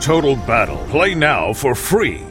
Total Battle. Play now for free